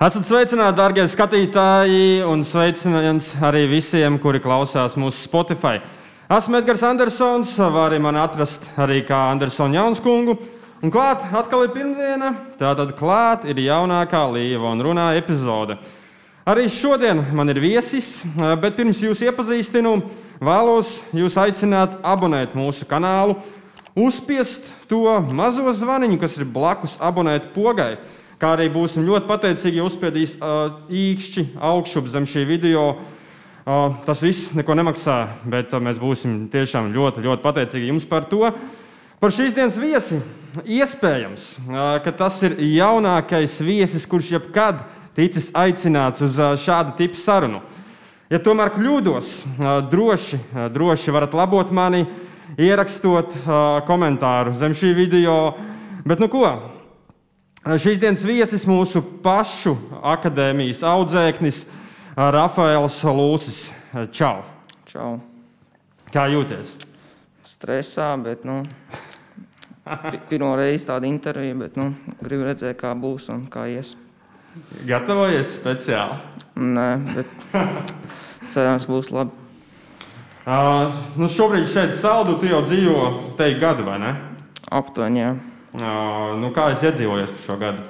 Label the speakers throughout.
Speaker 1: Esat sveicināti, darbie skatītāji, un sveicināts arī visiem, kuri klausās mūsu Spotify. Esmu Edgars Andersons, var arī mani atrast arī kā Andersona Jaunskungu. Un klāt atkal ir pirmdiena, tātad klāt ir jaunākā Līva un runā epizode. Arī šodien man ir viesis, bet pirms jūs iepazīstinu, vēlos jūs aicināt abonēt mūsu kanālu, uzspiest to mazo zvaniņu, kas ir blakus abonēt pogai kā arī būsim ļoti pateicīgi, ja uzspiedīs uh, īkšķi augšup zem šī video. Uh, tas viss neko nemaksā, bet uh, mēs būsim tiešām ļoti, ļoti pateicīgi jums par to. Par šīs dienas viesi iespējams, uh, ka tas ir jaunākais viesis, kurš jebkad ticis aicināts uz uh, šādu tipu sarunu. Ja tomēr kļūdos, uh, droši, uh, droši varat labot mani, ierakstot uh, komentāru zem šī video. Bet nu ko? Šīs dienas viesis mūsu pašu akadēmijas audzēknis Rafaels Lūsis. Čau!
Speaker 2: Čau!
Speaker 1: Kā jūties?
Speaker 2: Stresā, bet nu, pirmo reizi tāda intervija, bet nu, gribu redzēt, kā būs un kā ies.
Speaker 1: Gatavojies speciāli?
Speaker 2: Nē, bet cerams, būs labi.
Speaker 1: Uh, nu šobrīd šeit saldu tu jau dzīvo te gadu, vai ne?
Speaker 2: Aptuveni, jā.
Speaker 1: Nu, kā es iedzīvojos par šo gadu?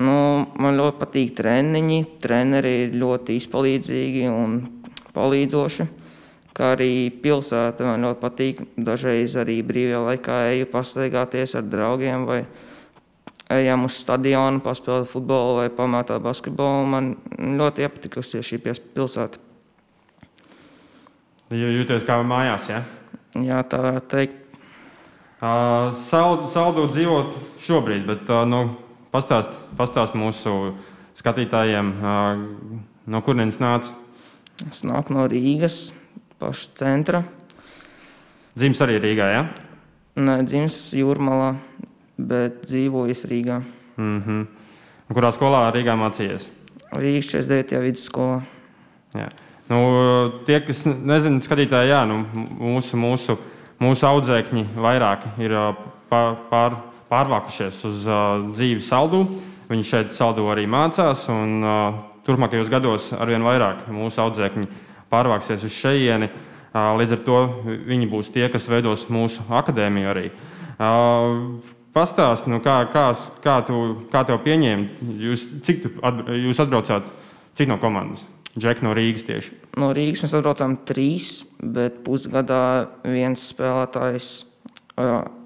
Speaker 2: Nu, man ļoti patīk treniņi. Treneri ir ļoti izpalīdzīgi un palīdzoši. Kā arī pilsēta man ļoti patīk. Dažreiz arī brīvajā laikā eju pastaigāties ar draugiem vai ejam uz stadionu, paspēlēt futbolu vai pamātāt basketbolu. Man ļoti iepatikusi šī pilsēta.
Speaker 1: Jūties kā mājās, ja?
Speaker 2: Jā, tā varētu teikt.
Speaker 1: Uh, Saldu dzīvo šobrīd, bet uh, nu, pastāst, pastāst mūsu skatītājiem, uh, no kurienes nāca.
Speaker 2: Es nāku no Rīgas, paša centra.
Speaker 1: Dzimis arī Rīgā, ja?
Speaker 2: Nē, dzimis Jūrmalā, bet dzīvojis Rīgā.
Speaker 1: Mm -hmm. Kurā skolā Rīgā mācījies?
Speaker 2: Rīgas 49. vidusskolā.
Speaker 1: Jā. Nu, tie, kas nezina, skatītāji, jā, nu, mūsu, mūsu mūsu audzēkņi vairāk ir pār, pārvākušies uz dzīvi saldū. Viņi šeit saldū arī mācās, un turpmākajos gados arvien vairāk mūsu audzēkņi pārvāksies uz šejieni. Līdz ar to viņi būs tie, kas veidos mūsu akadēmiju arī. Pastāst, nu, kā, kā, kā, tu, kā tev pieņēma, jūs, cik tu, jūs atbraucāt, cik no komandas? Džek no Rīgas tieši.
Speaker 2: No Rīgas mēs atbraucām trīs, bet pusgadā viens spēlētājs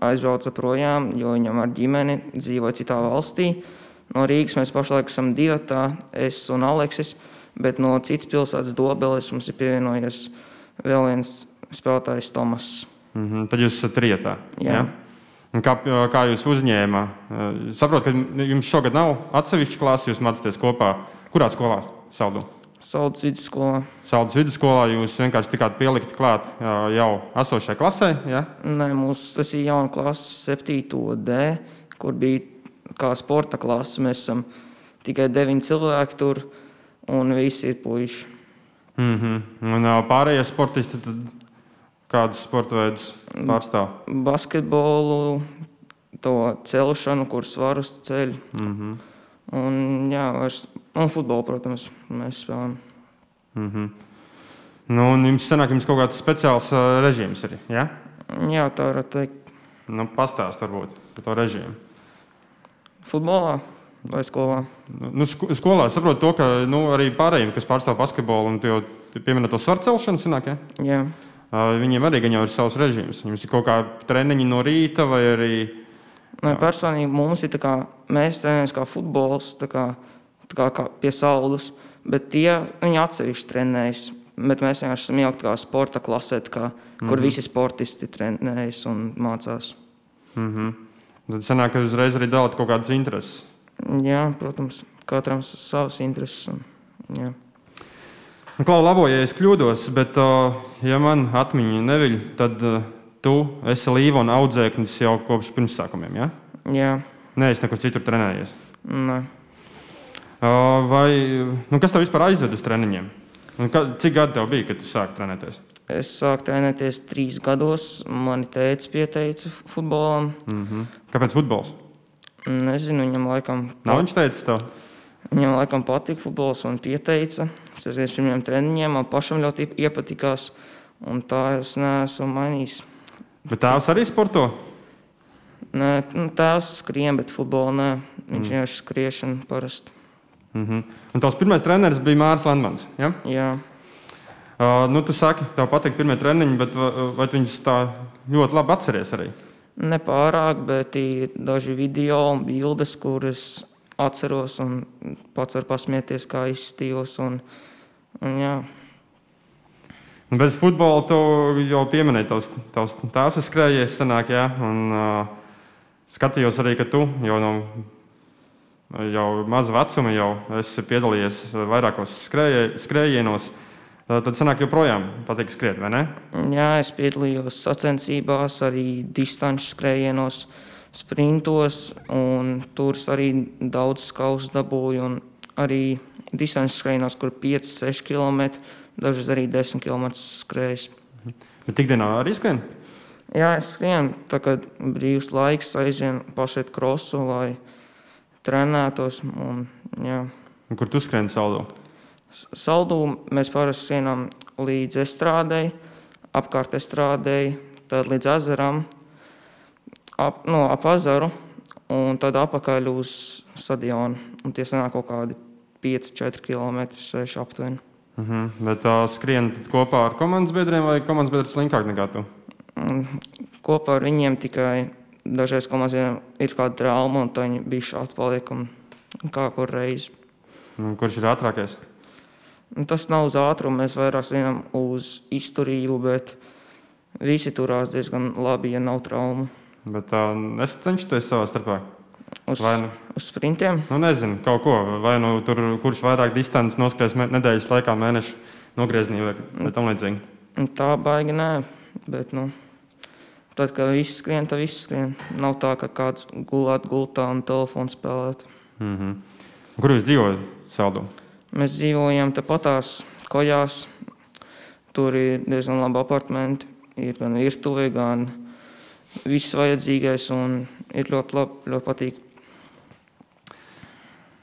Speaker 2: aizbrauca projām, jo viņam ar ģimeni dzīvoja citā valstī. No Rīgas mēs pašlaik esam divi, es un Aleksis, bet no citas pilsētas Dobeles mums ir pievienojies vēl viens spēlētājs Tomas.
Speaker 1: Mm -hmm, tad jūs esat trietā.
Speaker 2: Jā. Ja?
Speaker 1: Kā, kā jūs uzņēmāt? Saprotu, ka jums šogad nav atsevišķa klase, jūs mācāties kopā. Kurā skolā? Saldu?
Speaker 2: Saldus vidusskolā.
Speaker 1: Saldus vidusskolā jūs vienkārši tikāt pielikt klāt jau esošajai klasē? Ja?
Speaker 2: Nē, mums tas ir jauna klase, 7. D, kur bija kā sporta klase. Mēs esam tikai deviņi cilvēki tur, un visi ir puiši.
Speaker 1: Mm -hmm. Un pārējie sportisti, tad kādus sporta veidus pārstāv?
Speaker 2: Basketbolu, to celšanu, kur svarus ceļ. Mm -hmm. Un, jā, vairs Un futbolu, protams, mēs spēlējam.
Speaker 1: Mm -hmm. nu, un jums sanāk, jums kaut kāds speciāls uh, režīms ir? Ja?
Speaker 2: Jā, tā varētu teikt.
Speaker 1: Nu, pastāst varbūt par to režīmu.
Speaker 2: Futbolā vai skolā?
Speaker 1: Nu, nu skolā saprotu to, ka nu, arī pārējiem, kas pārstāv basketbolu, un jau pieminēt to svaru celšanu, sanāk, ja?
Speaker 2: Jā.
Speaker 1: Uh, viņiem arī jau ir savs režīms. Viņiem ir kaut kā treniņi no rīta vai arī.
Speaker 2: Nē, personīgi mums ir tā kā mēs trenējamies kā futbols. Kā kā, kā pie saules, bet tie viņi atsevišķi trenējas. Bet mēs vienkārši esam ielikt kā sporta klasē, kā, mm -hmm. kur visi sportisti trenējas un mācās.
Speaker 1: Mm -hmm. Tad sanāk, ka uzreiz arī dalāt kaut kādas intereses.
Speaker 2: Jā, protams, katram savas intereses. Un, jā.
Speaker 1: Nu, Klau, labo, ja es kļūdos, bet, ja man atmiņa neviļ, tad tu esi Līvona audzēknis jau kopš pirmsākumiem. Ja?
Speaker 2: Jā.
Speaker 1: Nē, es nekur citur trenējies.
Speaker 2: Nē.
Speaker 1: Vai, nu, kas tev vispār aizved uz treniņiem? Cik gadi tev bija, kad tu sāki trenēties?
Speaker 2: Es sāku trenēties trīs gados. Mani teica, pieteica futbolam.
Speaker 1: Mm -hmm. Kāpēc futbols?
Speaker 2: Nezinu, viņam laikam.
Speaker 1: Nav viņš teicis to?
Speaker 2: Viņam laikam patika futbols un pieteica. Es aizgāju uz pirmiem treniņiem, man pašam ļoti iepatikās. Un tā es neesmu mainījis.
Speaker 1: Bet tēvs arī sporto?
Speaker 2: Nē, nu, tēvs skrien, bet futbolā. Viņš vienkārši skriešana parasti.
Speaker 1: Mm -hmm. Un tavs pirmais treneris bija Mārcis Landmans. Ja?
Speaker 2: Jā.
Speaker 1: Uh, nu, tu saki, tev patīk pirmie treniņi, bet vai, viņus tā ļoti labi atceries arī?
Speaker 2: Nepārāk, bet ir daži video un bildes, kuras atceros un pats varu pasmieties, kā izstījos. Un, un, jā.
Speaker 1: Bez futbola tu jau pieminēji, tavs, tavs tēvs ir skrējies, sanāk, jā, un uh, skatījos arī, ka tu jau no jau maza vecuma jau esi piedalījies vairākos skrējie- skrējienos. Tad sanāk, joprojām patīk skriet, vai ne?
Speaker 2: jā, es piedalījos sacensībās, arī distanču skrējienos, sprintos. un Tur arī daudz skaustu dabūju. un Arī distanču skrējienos, kur 5-6 km, dažreiz arī 10 km skrējis.
Speaker 1: Bet ikdienā arī skrien.
Speaker 2: Jā, es skrienu, tā kā brīvs laiks aizvien pašai krosu, lai trenētos. Un, jā.
Speaker 1: Un Kur tu skrien saldo?
Speaker 2: S- Saldū mēs parasti skrienam līdz estrādei, apkārt estrādei, tad līdz ezeram, ap, no, ap ezeru un tad apakaļ uz stadionu. Un tie sanāk kaut kādi 5-4 km, 6 aptuveni.
Speaker 1: Uh -huh. Bet tā skrien tad kopā ar komandas biedriem vai komandas biedrs slinkāk nekā tu?
Speaker 2: Un Kopā ar viņiem tikai dažreiz komandas ir kāda trauma, un viņi bija atpaliek un kā kur reizi.
Speaker 1: Kurš ir ātrākais?
Speaker 2: Tas nav uz ātrumu, mēs vairāk zinām uz izturību, bet visi turās diezgan labi, ja nav traumu.
Speaker 1: Bet tā, es cenšos savā starpā.
Speaker 2: Uz,
Speaker 1: Vai nu?
Speaker 2: uz sprintiem
Speaker 1: Nu, nezinu, kaut ko. Vai nu tur, kurš vairāk distances noskries me- nedēļas laikā, mēneša nogriezienī vai, tam līdzīgi.
Speaker 2: Tā baigi nē. Bet, nu, tad, kad viss skrien, tad viss skrien. Nav tā, ka kāds gulēt gultā un telefonu spēlēt.
Speaker 1: Mm -hmm. Kur jūs dzīvojat? Saldu.
Speaker 2: Mēs dzīvojam tepatās kojās. Tur ir diezgan labi apartamenti. Ir gan virtuve, gan viss vajadzīgais. un Ir ļoti labi, ļoti patīk.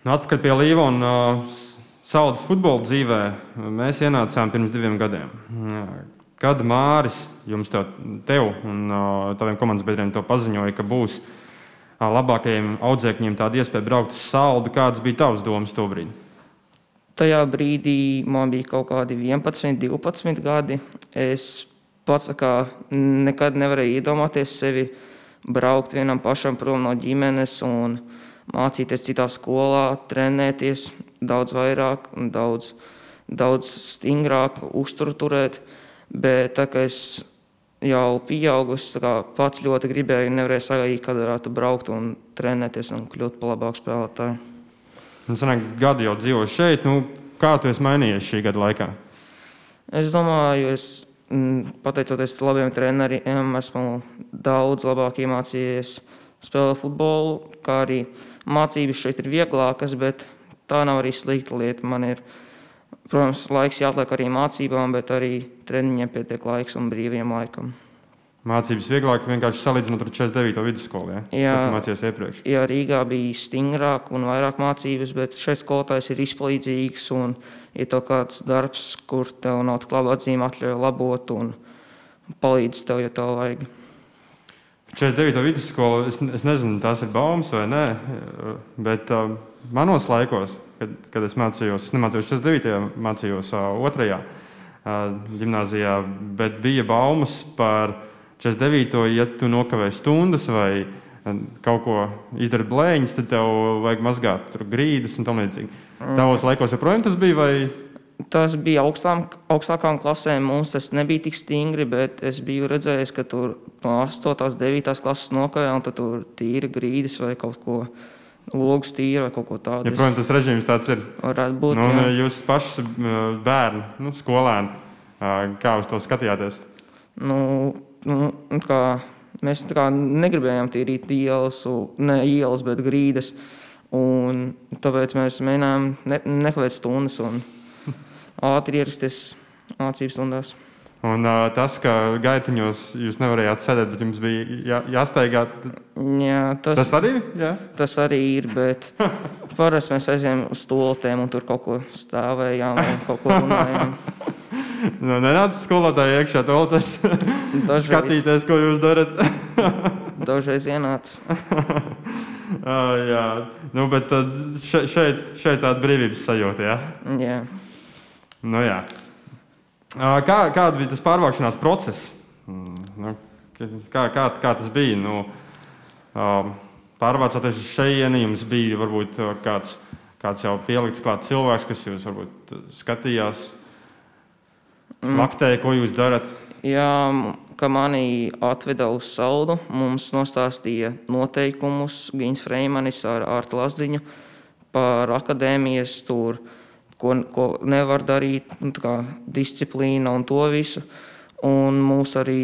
Speaker 1: Nu, atpakaļ pie Līva un uh, Saldas futbola dzīvē. Mēs ienācām pirms diviem gadiem. Jā. Kad Māris jums to, tev un taviem komandas biedriem to paziņoja, ka būs labākajiem audzēkņiem tāda iespēja braukt uz Saldu, kādas bija tavas domas to brīdi?
Speaker 2: Tajā brīdī man bija kaut kādi 11, 12 gadi. Es pats kā, nekad nevarēju iedomāties sevi braukt vienam pašam prom no ģimenes un mācīties citā skolā, trenēties daudz vairāk, daudz, daudz stingrāk uzturu turēt. Bet tā kā es jau pieaugu, es tā kā pats ļoti gribēju, nevarēju sagaidīt, kad varētu braukt un trenēties un kļūt par labāku spēlētāju.
Speaker 1: Nu, sanāk, gadu jau dzīvo šeit. Nu, kā tu esi mainījies šī gada laikā?
Speaker 2: Es domāju, es mm, pateicoties labiem treneriem, esmu daudz labāk iemācījies spēlēt futbolu. Kā arī mācības šeit ir vieglākas, bet tā nav arī slikta lieta. Man ir, protams, laiks jāatliek arī mācībām, bet arī treniņiem pietiek laiks un brīviem laikam.
Speaker 1: Mācības vieglāk vienkārši salīdzinot ar 49. vidusskolu. Ja?
Speaker 2: Jā.
Speaker 1: Mācījies iepriekš.
Speaker 2: Jā, Rīgā bija stingrāk un vairāk mācības, bet šeit skolotājs ir izpalīdzīgs un ir to kāds darbs, kur tev nav tik labi atzīme, atļauj labot un palīdz tev, ja tev vajag.
Speaker 1: 49. vidusskola, es, es nezinu, tās ir baumas vai nē, bet uh, manos laikos, kad, kad es mācījos, es nemācījos 49. mācījos uh, otrajā uh, gimnājā, bet bija baumas par 49. ja tu nokavēji stundas vai kaut ko izdari blēņas, tad tev vajag mazgāt tur grīdas un tam līdzīgi. Tavos laikos joprojām tas bija vai
Speaker 2: Tas bija augstām, augstākām klasēm. Mums tas nebija tik stingri, bet es biju redzējis, ka tur no 8. un 9. klases nokavē, un tur tīra grīdas vai kaut ko logs tīra vai kaut ko tādu.
Speaker 1: joprojām tas režīms tāds ir?
Speaker 2: Varētu būt.
Speaker 1: Nu,
Speaker 2: jā.
Speaker 1: uh, jūs paši bērni, nu, skolēni, uh, kā uz to skatījāties?
Speaker 2: Nu, nu, kā, mēs kā negribējām tīrīt ielas, ne ielas, bet grīdas. Un tāpēc mēs mēģinājām ne, nekavēt stundas un ātri ierasties mācību stundās.
Speaker 1: Un uh, tas, ka gaitiņos jūs nevarējāt sēdēt, bet jums bija jā, jāsteigā,
Speaker 2: Jā, tas,
Speaker 1: tas arī jā?
Speaker 2: tas arī ir. Bet parasti mēs aizējām uz stūlēm un tur kaut ko stāvējām vai kaut ko runājām.
Speaker 1: Nu, nenāca skolotāji iekšā tolotēs
Speaker 2: Dažreiz.
Speaker 1: skatīties, ko jūs darat.
Speaker 2: Dažreiz ienāca.
Speaker 1: uh, jā, nu, bet šeit, šeit tāda brīvības sajūta. Jā?
Speaker 2: Jā.
Speaker 1: Nu, jā. Kā, kāda bija tas pārvākšanās process? Mm, Nu, kā, kā, kā tas bija? Nu, pārvācoties uz šejieni, jums bija varbūt kāds, kāds jau pielikts klāt cilvēks, kas jūs varbūt skatījās, vaktēja, ko jūs darat.
Speaker 2: Jā, ka mani atveda uz saldu, mums nostāstīja noteikumus Gins Freimanis ar Ārtu Lazdiņu par akadēmijas tur, ko, ko nevar darīt, nu, kā disciplīna un to visu. Un mūs arī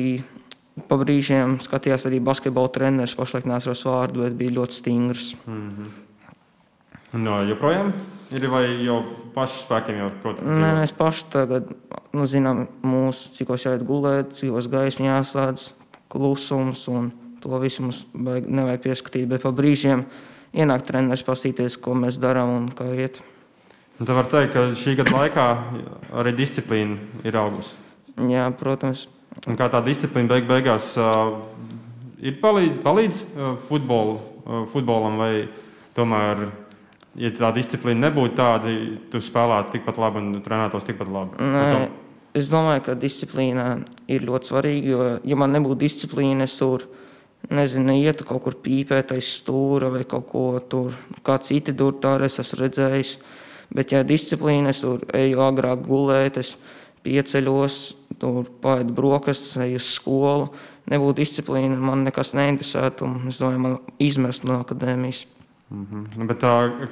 Speaker 2: pa brīžiem skatījās arī basketbola treneris, pašlaik nesaros vārdu, bet bija ļoti stingrs.
Speaker 1: No, joprojām ir vai jau pašu spēkiem, jau, protams,
Speaker 2: Nē, mēs paši tagad nu, zinām, mūsu, cikos jāiet gulēt, cikos gaisma jāslēdz, klusums un to visu mums vajag, nevajag pieskatīt. Bet pa brīžiem ienāk treneris pastīties, ko mēs darām un kā iet.
Speaker 1: Un Tad var teikt, ka šī gada laikā arī disciplīna ir augusi.
Speaker 2: Jā, protams,
Speaker 1: Un kā tā disciplīna beig beigās uh, ir palīdz, palīdz uh, futbol, uh, futbolam, vai tomēr, ja tā disciplīna nebūtu tāda, tu spēlētu tikpat labi un trenētos tikpat labi?
Speaker 2: Nē,
Speaker 1: tom-
Speaker 2: es domāju, ka disciplīna ir ļoti svarīga. Jo, ja man nebūtu disciplīna, es tur nezinu, ietu kaut kur pīpēt aiz stūra vai kaut ko tur, kā citi tur tā es esmu redzējis. Bet, ja disciplīna, es tur eju agrāk gulēt, es pieceļos, tur paidu brokastis, eju uz skolu. Nebūtu disciplīna, man nekas neinteresētu, un es domāju, man izmest no akadēmijas.
Speaker 1: Mhm. Nu, Bet,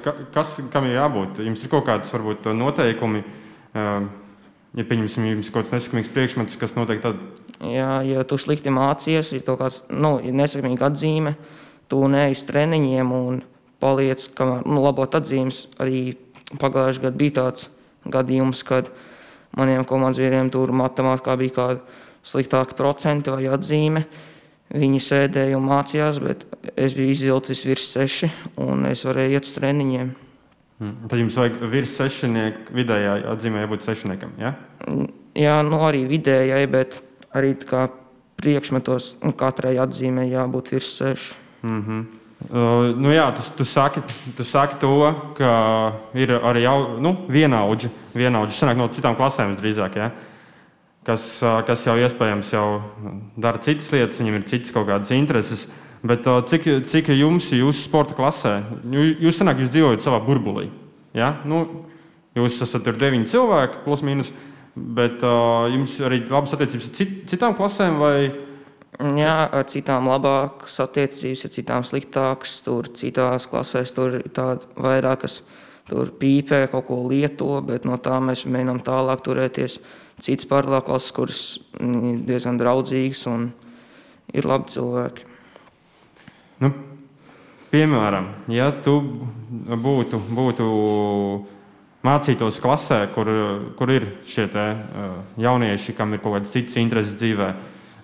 Speaker 1: ka- kas, kam ir jābūt? Jums ir kaut kādas varbūt, noteikumi, ja pieņemsim, jums ir kaut kāds nesakamīgs priekšmets, kas notiek tad.
Speaker 2: Jā, ja tu slikti mācies, ir kaut kāds nu, ir nesakamīga atzīme, tu neej uz treniņiem un paliec, kamēr nu, labot atzīmes. Arī pagājušajā gadā bija tāds gadījums, kad maniem komandas vīriem tur matemātikā bija kāda sliktāka procenti vai atzīme. Viņi sēdēja un mācījās, bet es biju izvilcis virs seši un es varēju iet uz treniņiem.
Speaker 1: Mm. Tad jums vajag virs sešnieku vidējā atzīmē jābūt sešniekam. Ja?
Speaker 2: Jā, nu arī vidējai, bet arī kā priekšmetos katrai atzīmē jābūt virs seši.
Speaker 1: Mm -hmm. Uh, nu jā, tu, tu, saki, tu saki to, ka ir arī jau, nu, vienaudži, vienaudži sanāk no citām klasēm visdrīzāk, ja? kas, uh, kas jau iespējams jau dara citas lietas, viņiem ir citas kaut kādas intereses. Bet uh, cik, cik jums ir jūsu sporta klasē? Jū- Jūs sanāk, jūs dzīvojat savā burbulī. Ja? Nu, jūs esat tur deviņi cilvēki, plus mīnus. Bet uh, jums arī labas attiecības ar cit, citām klasēm, vai
Speaker 2: Jā, ar citām labākas attiecības, ar citām sliktākas. Tur citās klasēs tur ir tāda vairāk, kas tur pīpē, kaut ko lieto, bet no tā mēs mēģinām tālāk turēties. Cits klases, kuras mm, ir diezgan draudzīgas un ir labi cilvēki.
Speaker 1: Nu, piemēram, ja tu būtu, būtu mācītos klasē, kur, kur ir šie te, uh, jaunieši, kam ir kaut kādas citas intereses dzīvē,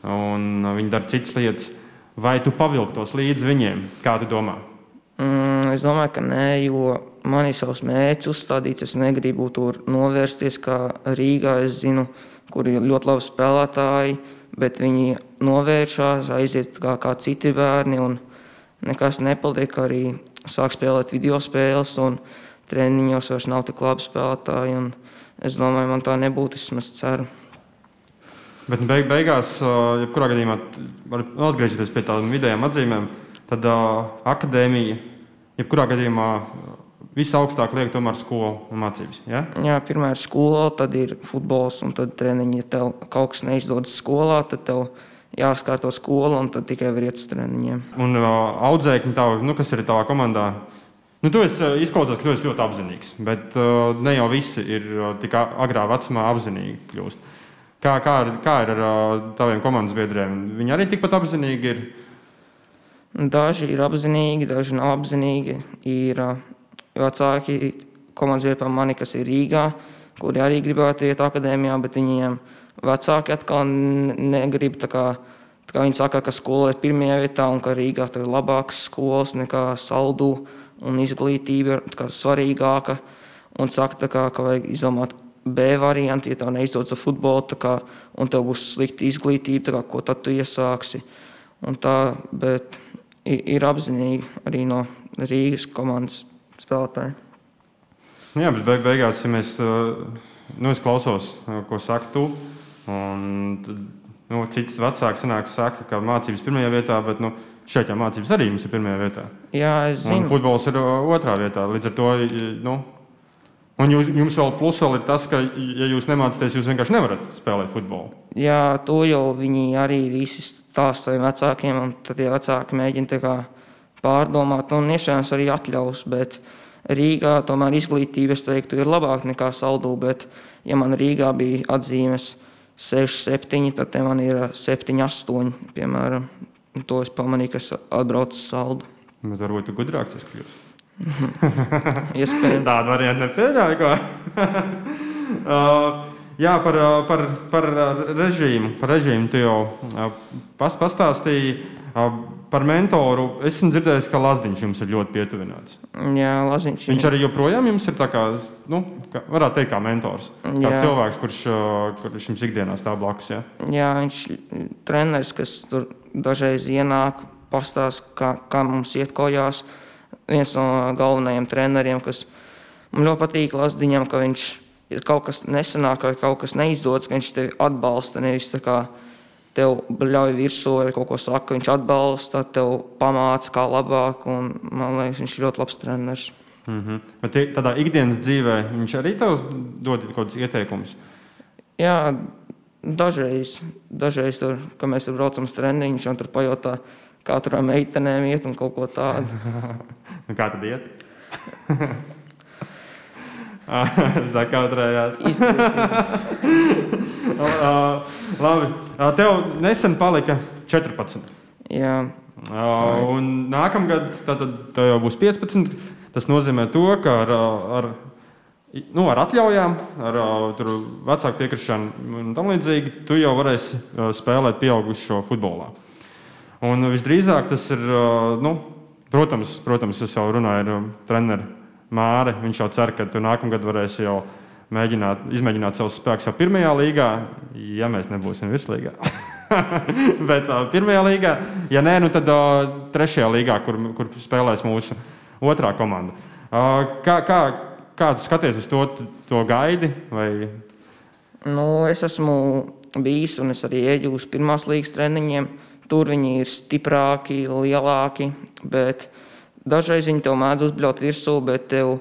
Speaker 1: un viņi dara citas lietas, vai tu pavilktos līdz viņiem? Kā tu domā?
Speaker 2: Mm, es domāju, ka nē, jo man ir savs mērķis uzstādīts. Es negribu tur novērsties, kā Rīgā. Es zinu, kur ir ļoti labi spēlētāji, bet viņi novēršas, aiziet kā, kā citi bērni. Nekas nepaliek arī sāk spēlēt video spēles, un treniņos vairs nav tik labi spēlētāji. Es domāju, man tā nebūtu. Es ceru.
Speaker 1: Bet nu, beig, beigās, uh, jebkurā gadījumā, var atgriezties pie tādām vidējām atzīmēm, tad uh, akadēmija, jebkurā gadījumā, uh, visaugstāk liek tomēr skolu un mācības. Ja?
Speaker 2: Jā, pirmā ir skola, tad ir futbols, un tad treniņi. Ja tev kaut kas neizdodas skolā, tad tev jāskārto skola, un tad tikai var iet uz treniņiem.
Speaker 1: Un uh, audzēkņi, tavu, nu, kas ir tavā komandā, nu, tu esi uh, izklausās, ka tu esi ļoti apzinīgs. Bet uh, ne jau visi ir uh, tik agrā vecumā apzinīgi kļūst. Kā, kā, ir- kā ir ar taviem komandas biedriem? Viņi arī tikpat apzinīgi ir.
Speaker 2: Daži ir apzinīgi, daži nav apzinīgi. Ir vecāki komandas vietā mani, kas ir Rīgā, kuri arī gribētu iet akadēmijā, bet viņiem vecāki atkal negrib. Kā, tā kā viņi saka, ka skola ir pirmajā vietā un ka Rīgā ir labākas skolas nekā saldu un izglītība ir svarīgāka. Un saka, kā, ka vajag izdomāt B variantu, ja tev neizdodas ar futbolu, kā, un tev būs slikta izglītība, kā, ko tad tu iesāksi. Un tā, bet ir apzinīgi arī no Rīgas komandas spēlētāji.
Speaker 1: Jā, bet beig beigās, ja mēs, nu, es klausos, ko saka tu, un nu, cits vecāks sanāk, saka, ka mācības pirmajā vietā, bet, nu, šeit jau mācības arī mums ir pirmajā vietā.
Speaker 2: Jā, es zinu.
Speaker 1: Un futbols ir otrā vietā. Līdz ar to, nu, Un jūs, jums vēl plus vēl ir tas, ka, ja jūs nemācāties, jūs vienkārši nevarat spēlēt futbolu.
Speaker 2: Jā, to jau viņi arī visi stāsta saviem vecākiem, un tad tie vecāki mēģina pārdomāt, un iespējams arī atļaus. Bet Rīgā tomēr izglītība, es teiktu, ir labāka nekā saldū. Bet, ja man Rīgā bija atzīmes 6, 7, tad man ir 7, 8. Piemēram, to es pamanīju, kas atbrauc uz saldu.
Speaker 1: Bet varbūt tu gudrāks tas kļūst.
Speaker 2: Iespējams.
Speaker 1: Tādu variantu nepieļauju. uh, jā, par, par, par režīmu. Par režīmu tu jau uh, pas, pastāstīji. Uh, par mentoru es esmu dzirdējis, ka Lazdiņš jums ir ļoti pietuvināts.
Speaker 2: Jā, Lazdiņš.
Speaker 1: Viņš arī joprojām jums ir kā, nu, kā, varētu teikt, kā mentors. Kā jā. cilvēks, kurš, kurš jums ikdienā stāv blakus. Jā,
Speaker 2: jā viņš ir treneris, kas tur dažreiz ienāk, pastāsta, kā, kā mums iet kojās. Uh, viens no galvenajiem treneriem, kas man ļoti patīk Lasdiņam, ka viņš ir kaut kas nesanāk vai kaut kas neizdodas, ka viņš tevi atbalsta. Nevis tā kā tev ļauj virsū vai kaut ko saka, viņš atbalsta, tev pamāca kā labāk. Un, man liekas, viņš ir ļoti labs treneris.
Speaker 1: Mm -hmm. Bet tādā ikdienas dzīvē viņš arī tev dod kaut kādus ieteikumus.
Speaker 2: Jā, dažreiz, dažreiz tur, kad mēs tur braucam uz treniņu, viņš tur pajautā, ar meitenēm iet un kaut ko tādu.
Speaker 1: Nu, kā tad iet? Zakautrējās. Labi. Tev nesen palika 14.
Speaker 2: Jā.
Speaker 1: Un nākamgad tev jau būs 15. Tas nozīmē to, ka ar, ar, nu, ar atļaujām, ar vecāku piekrišanu un tam līdzīgi, tu jau varēsi spēlēt pieaugušo futbolā. Un visdrīzāk tas ir, nu, protams, protams, es jau runāju ar treneru Māri. Viņš jau cer, ka tu nākamgad varēsi jau mēģināt, izmēģināt savus spēkus jau pirmajā līgā, ja mēs nebūsim virslīgā. Bet uh, pirmajā līgā, ja nē, nu tad uh, trešajā līgā, kur, kur spēlēs mūsu otrā komanda. Uh, kā, kā, kā tu skaties uz to, to gaidi? Vai...
Speaker 2: Nu, es esmu bijis un es arī ieģu uz pirmās līgas treniņiem. Uh, Tur viņi ir stiprāki, lielāki, bet dažreiz viņi tev mēdz uzbļaut virsū, bet tev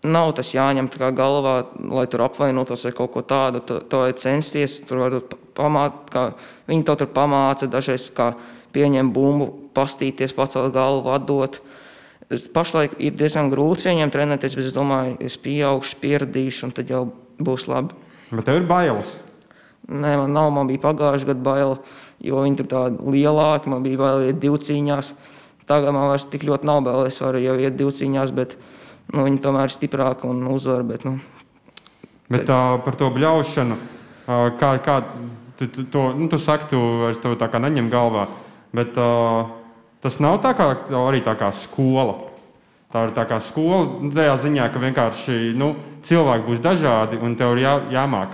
Speaker 2: nav tas jāņem galvā, lai tur apvainotos vai kaut ko tādu. Tu vari censties, tur varbūt pamāt, kā viņi to tur pamāca, dažreiz kā pieņem bumbu, pastīties, pacelt galvu, atdot. Pašlaik ir diezgan grūti viņiem trenēties, bet es domāju, es pieaugšu, pieradīšu, un tad jau būs labi.
Speaker 1: Bet tev ir bailes?
Speaker 2: Nē, man nav, man bija pagājušajā gadā baila jo viņi tur tādi lielāki, man bija vēl iet divcīņās. Tagad man vairs tik ļoti nav bail, es varu jau iet divcīņās, bet nu, viņi tomēr ir stiprāki un uzvar. Bet, nu,
Speaker 1: bet tā, par to bļaušanu, kā, kā tu, tu, to, nu, tu saki, tu to tā kā neņem galvā, bet uh, tas nav tā kā, arī tā kā skola. Tā ir tā kā skola, nu, tajā ziņā, ka vienkārši nu, cilvēki būs dažādi un tev ir jā, jāmāk,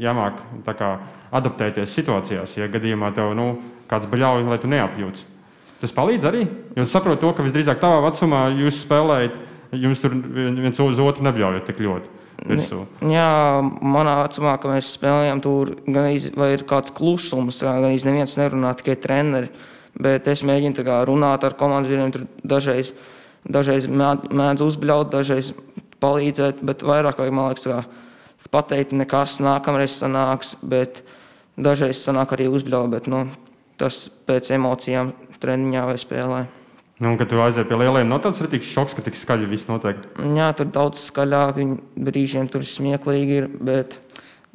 Speaker 1: jāmāk kā, adaptēties situācijās, ja gadījumā tev nu, kāds bļauj, lai tu neapjūts. Tas palīdz arī. Jūs saprotat, to, ka visdrīzāk tavā vecumā jūs spēlējat, jums tur viens uz otru nebļaujat tik ļoti. Virsū.
Speaker 2: Jā, manā vecumā, kad mēs spēlējām, tur gan ir kāds klusums, gan arī neviens nerunā, tikai treneri. Bet es mēģinu kā, runāt ar komandas biedriem, tur dažreiz, dažreiz mēdz uzbļaut, dažreiz palīdzēt, bet vairāk, man liekas, kā, pateikt, nekas nākamreiz sanāks. Bet, Dažreiz sanāk arī uzbļaut, bet nu, tas pēc emocijām treniņā vai spēlē.
Speaker 1: Nu, kad tu aizies pie lieliem, nav tāds rītīgs šoks, ka tik skaļi viss notiek.
Speaker 2: Jā, tur daudz skaļāk, brīžiem tur smieklīgi ir. Bet...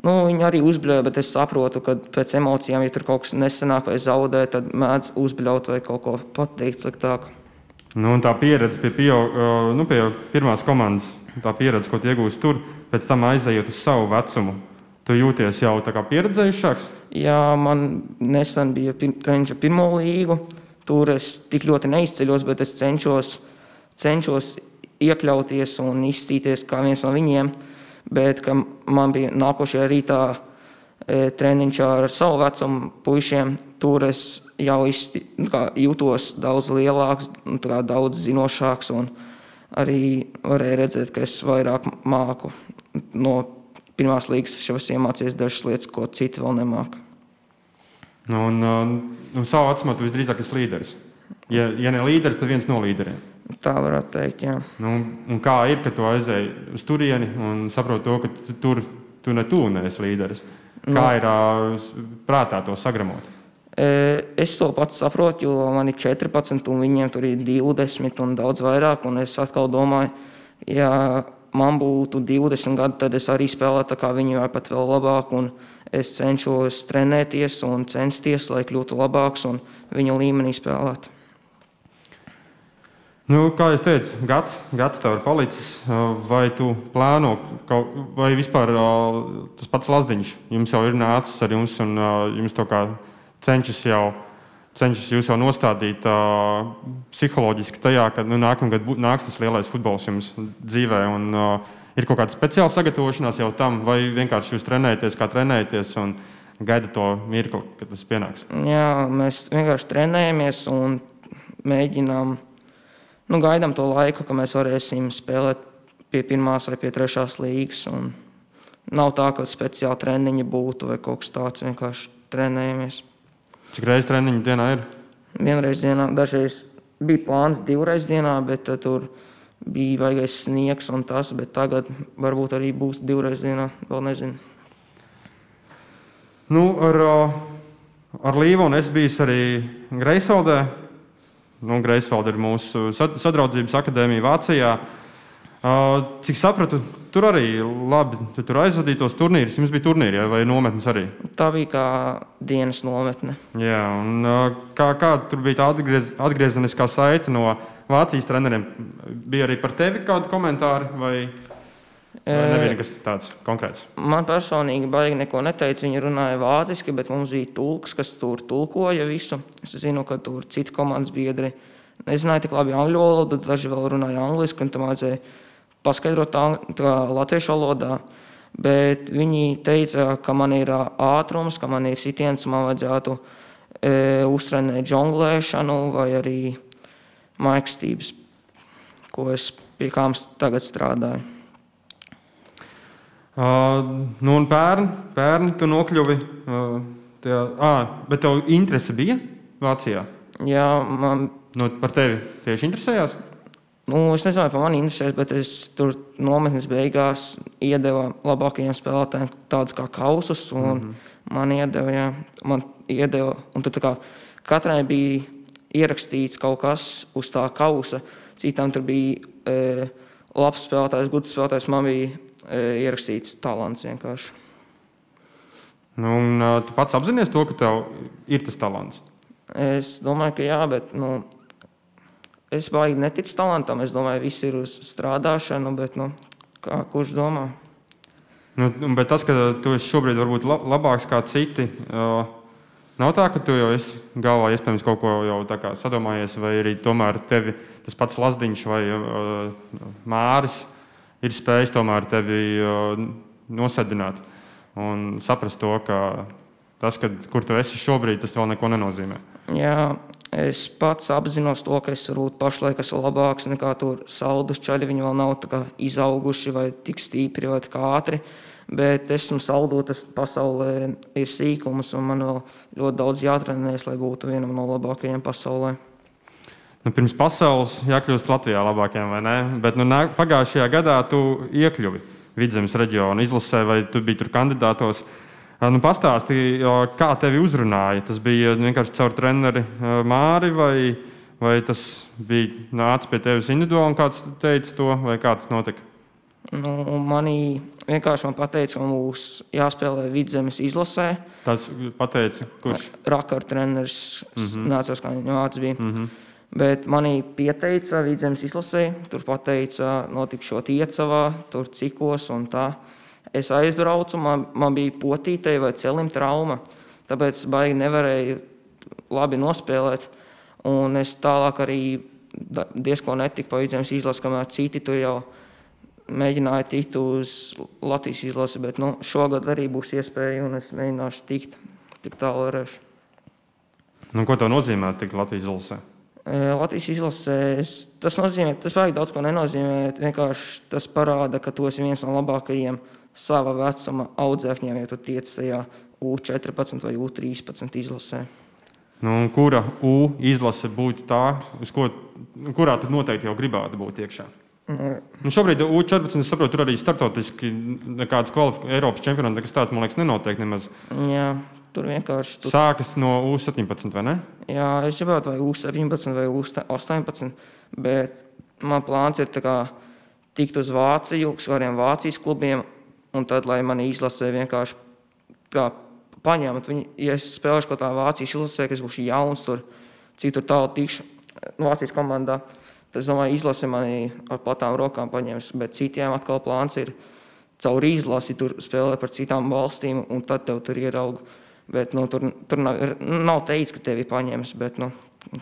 Speaker 2: Nu, viņi arī uzbļauja, bet es saprotu, ka pēc emocijām, ja tur kaut kas nesanāk vai zaudē, tad mēdz uzbļaut vai kaut ko pateikt sliktāk.
Speaker 1: Nu, tā pieredze pie, pieaug, nu, pie pirmās komandas, tā pieredze, ko iegūst tur, pēc tam aizejot uz savu vecumu, Tu jūties jau tā kā pieredzējušāks?
Speaker 2: Jā, man nesen bija treniņš pirmo līgu. Tur es tik ļoti neizceļos, bet es cenšos, cenšos iekļauties un izstīties kā viens no viņiem. Bet man bija nākošajā rītā e, treniņš ar savu vecumu puišiem. Tur es jau izsti, nu kā, jūtos daudz lielāks, nu, kā daudz zinošāks. Un arī varēja redzēt, ka es vairāk māku no pirmās līgas es jau esmu iemācījies dažas lietas, ko citi vēl nemāca.
Speaker 1: Nu, un, un, un savā vecumā tu visdrīzāk esi līderis. Ja, ja ne līderis, tad viens no līderiem.
Speaker 2: Tā varētu teikt, jā.
Speaker 1: Nu, un kā ir, kad tu aizēji uz turieni un saproti to, ka tu tur tu ne tu neesi līderis? Kā
Speaker 2: Nu.
Speaker 1: ir ā, prātā to sagramot?
Speaker 2: E, Es to pats saprotu, jo man ir 14, un viņiem tur ir 20 un daudz vairāk. Un es atkal domāju, ja man būtu 20 gadi, tad es arī spēlētu kā viņi, vai pat vēl labāk. Es cenšos trenēties un censties, lai kļūtu labāks un viņa līmenī spēlētu.
Speaker 1: Nu, kā jau teicu, gads, gads tev ir palicis. Vai tu plāno, kaut, vai vispār tas pats Lazdiņš jums jau ir nācis ar jums un jums to kā cenšas jau, cenšas jūs jau nostādīt ā, psiholoģiski tajā, ka nu, nākamgad nāks tas lielais futbols jums dzīvē. Un, ā, ir kaut kāda speciāla sagatavošanās jau tam, vai vienkārši jūs trenējaties, kā trenējaties un gaidat to mirkli, kad tas pienāks.
Speaker 2: Jā, mēs vienkārši trenējamies un mēģinām, nu, gaidām to laiku, ka mēs varēsim spēlēt pie pirmās vai pie trešās līgas. Nav tā, ka speciāli treniņi būtu vai kaut kas tāds. Vienkārši trenējamies.
Speaker 1: Cik reizes treniņu dienā ir?
Speaker 2: Vienreiz dienā, dažreiz bija plāns divreiz dienā, bet tad tur bija vajagais sniegs un tas, bet tagad varbūt arī būs divreiz dienā, vēl nezinu.
Speaker 1: Nu, ar, ā, ar Līvonu es biju arī Greifsvaldē. Nu, Greifsvalde ir mūsu sad- sadraudzības akadēmija Vācijā. Ā, Cik sapratu, tur arī labi tu tur aizvadīja tos turnīrus. Jums bija turnīri ja, vai nometnes arī?
Speaker 2: Tā bija kā dienas nometne.
Speaker 1: Jā, un kā, kā tur bija tā atgriez, atgriezeniskā saite no Vācijas treneriem? Bija arī par tevi kādi komentāri vai, nebija nekas tāds konkrēts?
Speaker 2: Man personīgi baigi neko neteica. Viņi runāja vāciski, bet mums bija tulks, kas tur tulkoja visu. Es zinu, ka tur citi komandas biedri nezināja tik labi angļu valodu, daži vēl runāja angliski, un tam vajadzēja paskaidrot tā kā latviešu valodā. Bet viņi teica, ka man ir ā, ātrums, ka man ir sitiens, man vajadzētu e, uztrenēt jonglēšanu vai arī maikstības, ko es pie kām tagad strādāju.
Speaker 1: Uh, nu, un pērn, pērn tu nokļuvi. Uh, tajā, ah, bet tev interese bija Vācijā?
Speaker 2: Jā, man
Speaker 1: Nu, par tevi tieši interesējās?
Speaker 2: Nu, es nezinu, par mani interesēs, bet es tur nometnes beigās iedeva labākajiem spēlētājiem tādus kā kausus. Un mm -hmm. Man iedeva, jā, man iedeva, un tā kā katrai bija ierakstīts kaut kas uz tā kausa. Citām tur bija e, labs spēlētājs, gudrs spēlētājs. Man bija e, ierakstīts talants vienkārši.
Speaker 1: Nu, un, uh, tu pats apzinājies to, ka tev ir tas talants.
Speaker 2: Es domāju, ka jā, bet nu, es baigi neticu talantam. Es domāju, viss ir uz strādāšanu, bet nu, kā, kurš domā?
Speaker 1: Nu, bet tas, ka tu esi šobrīd varbūt la- labāks kā citi, nav tā, ka tu jau esi galvā iespējams kaut ko jau sadomājies, vai arī tomēr tevi tas pats Lazdiņš vai Māris ir spējis tomēr tevi nosedināt un saprast to, ka tas, kad, kur tu esi šobrīd, tas vēl neko nenozīmē.
Speaker 2: Jā, es pats apzinos to, ka es varbūt pašlaik esmu labāks nekā tur saldus čaļi. Viņi vēl nav izauguši vai tik stipri vai ātri. Bet esmu saldotas pasaulē, ir sīkums, un man vēl ļoti daudz jātrenējas, lai būtu vienam no labākajiem pasaulē.
Speaker 1: Nu, pirms pasaules jākļūst Latvijā labākiem, vai ne? Bet nu, pagājušajā gadā tu iekļuvi Vidzemes reģiona izlasē, vai tu biji tur kandidātos. Ā, Nu, pastāstīji, kā tevi uzrunāja. Tas bija vienkārši caur treneri Māri, vai, vai tas bija nācis pie tevis individuāli, un kāds teica to, vai kā tas notika?
Speaker 2: Nu, manī vienkārši man teica, ka mums jāspēlē vidzemes izlasē.
Speaker 1: Tas pateica, kurš?
Speaker 2: Rakar treneris, mm -hmm. nācās, kā viņa vārds bija. Mm -hmm. Bet manī pieteica vidzemes izlasē, tur pateica, notikšot iecavā, tur cikos un tā. Es aizbraucu, man, man bija potīte vai celim trauma, tāpēc baigi nevarēju labi nospēlēt. Un es tālāk arī diezko netiku pa vidzemes izlasi, kamēr citi tur jau mēģināja tikt uz Latvijas izlasi, bet nu, šogad arī būs iespēja un es mēģināšu tikt tik tālu varēšu.
Speaker 1: Nu, ko tas nozīmē tikt Latvijas izlasē?
Speaker 2: Latvijas izlasē tas nozīmē, tas vajag daudz ko nenozīmē. Vienkārši tas parāda, ka tu esi viens no labākajiem sava vecuma audzēkņiem, ja tu tiec tajā U14 vai U13 izlasē.
Speaker 1: Nu, kura U izlase būtu tā, ko, kurā tu noteikti jau gribētu būt iekšā? Mm. Nu, šobrīd U14 saprotu, tur arī startautiski nekādas Eiropas čempionāta, kas tāds, man liekas, nenotiek nemaz.
Speaker 2: Jā, tur vienkārši.
Speaker 1: Tur... Sākas no U17, vai ne?
Speaker 2: Jā, es gribētu vai U17 vai U18, bet man plāns ir tikt uz Vāciju, uz kādiem Vācijas klubiem Un tad, lai mani izlasē vienkārši kā paņemt, viņi, ja es spēlēšu kaut kādā Vācijas izlasē, kas būs jauns, tur, cik tur tālu tikšu Vācijas komandā, tad es domāju, izlase mani ar platām rokām paņems. Bet citiem atkal plāns ir caur izlasi tur spēlēt par citām valstīm, un tad tev tur ieraugu. Bet, nu, tur tur nav, nav teikts, ka tevi paņems, bet nu,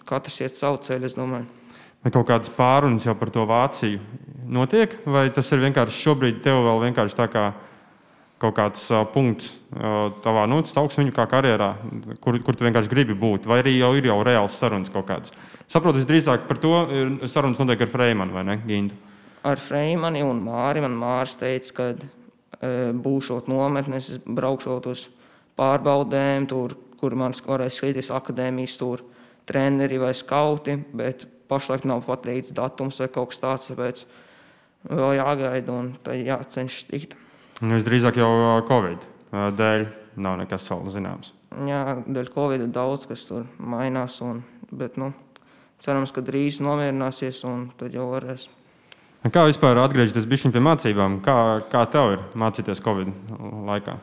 Speaker 2: katrs iet savu ceļu, es domāju.
Speaker 1: Vai kaut kādas pārunas jau par to Vāciju notiek, vai tas ir vienkārši šobrīd tev vēl vienkārši tā kā kaut kāds uh, punkts uh, tavā nu, augstsaviņu kā karjerā, kur, kur tu vienkārši gribi būt, vai arī jau ir jau reāls sarunas kaut kādas. Saprotu, visdrīzāk par to sarunas notiek ar Freimanu vai ne, Gintu?
Speaker 2: Ar Freimanu un Māri. Man Māris teica, ka e, būšot nometnes, braukšot uz pārbaudēm, tur, kur man varēs skatīties akadēmijas, tur treneri vai skauti, bet pašlaik nav pateikts datums vai kaut kas tāds, tāpēc vēl jāgaida un jācenšas tikt.
Speaker 1: Nu, visdrīzāk jau Covid dēļ nav nekas vēl zināms.
Speaker 2: Jā, dēļ Covid daudz kas tur mainās, un, bet nu, cerams, ka drīz nomierināsies un tad jau varēs.
Speaker 1: Kā vispār atgriezties pie mācībām? Kā, kā tev ir mācīties Covid laikā?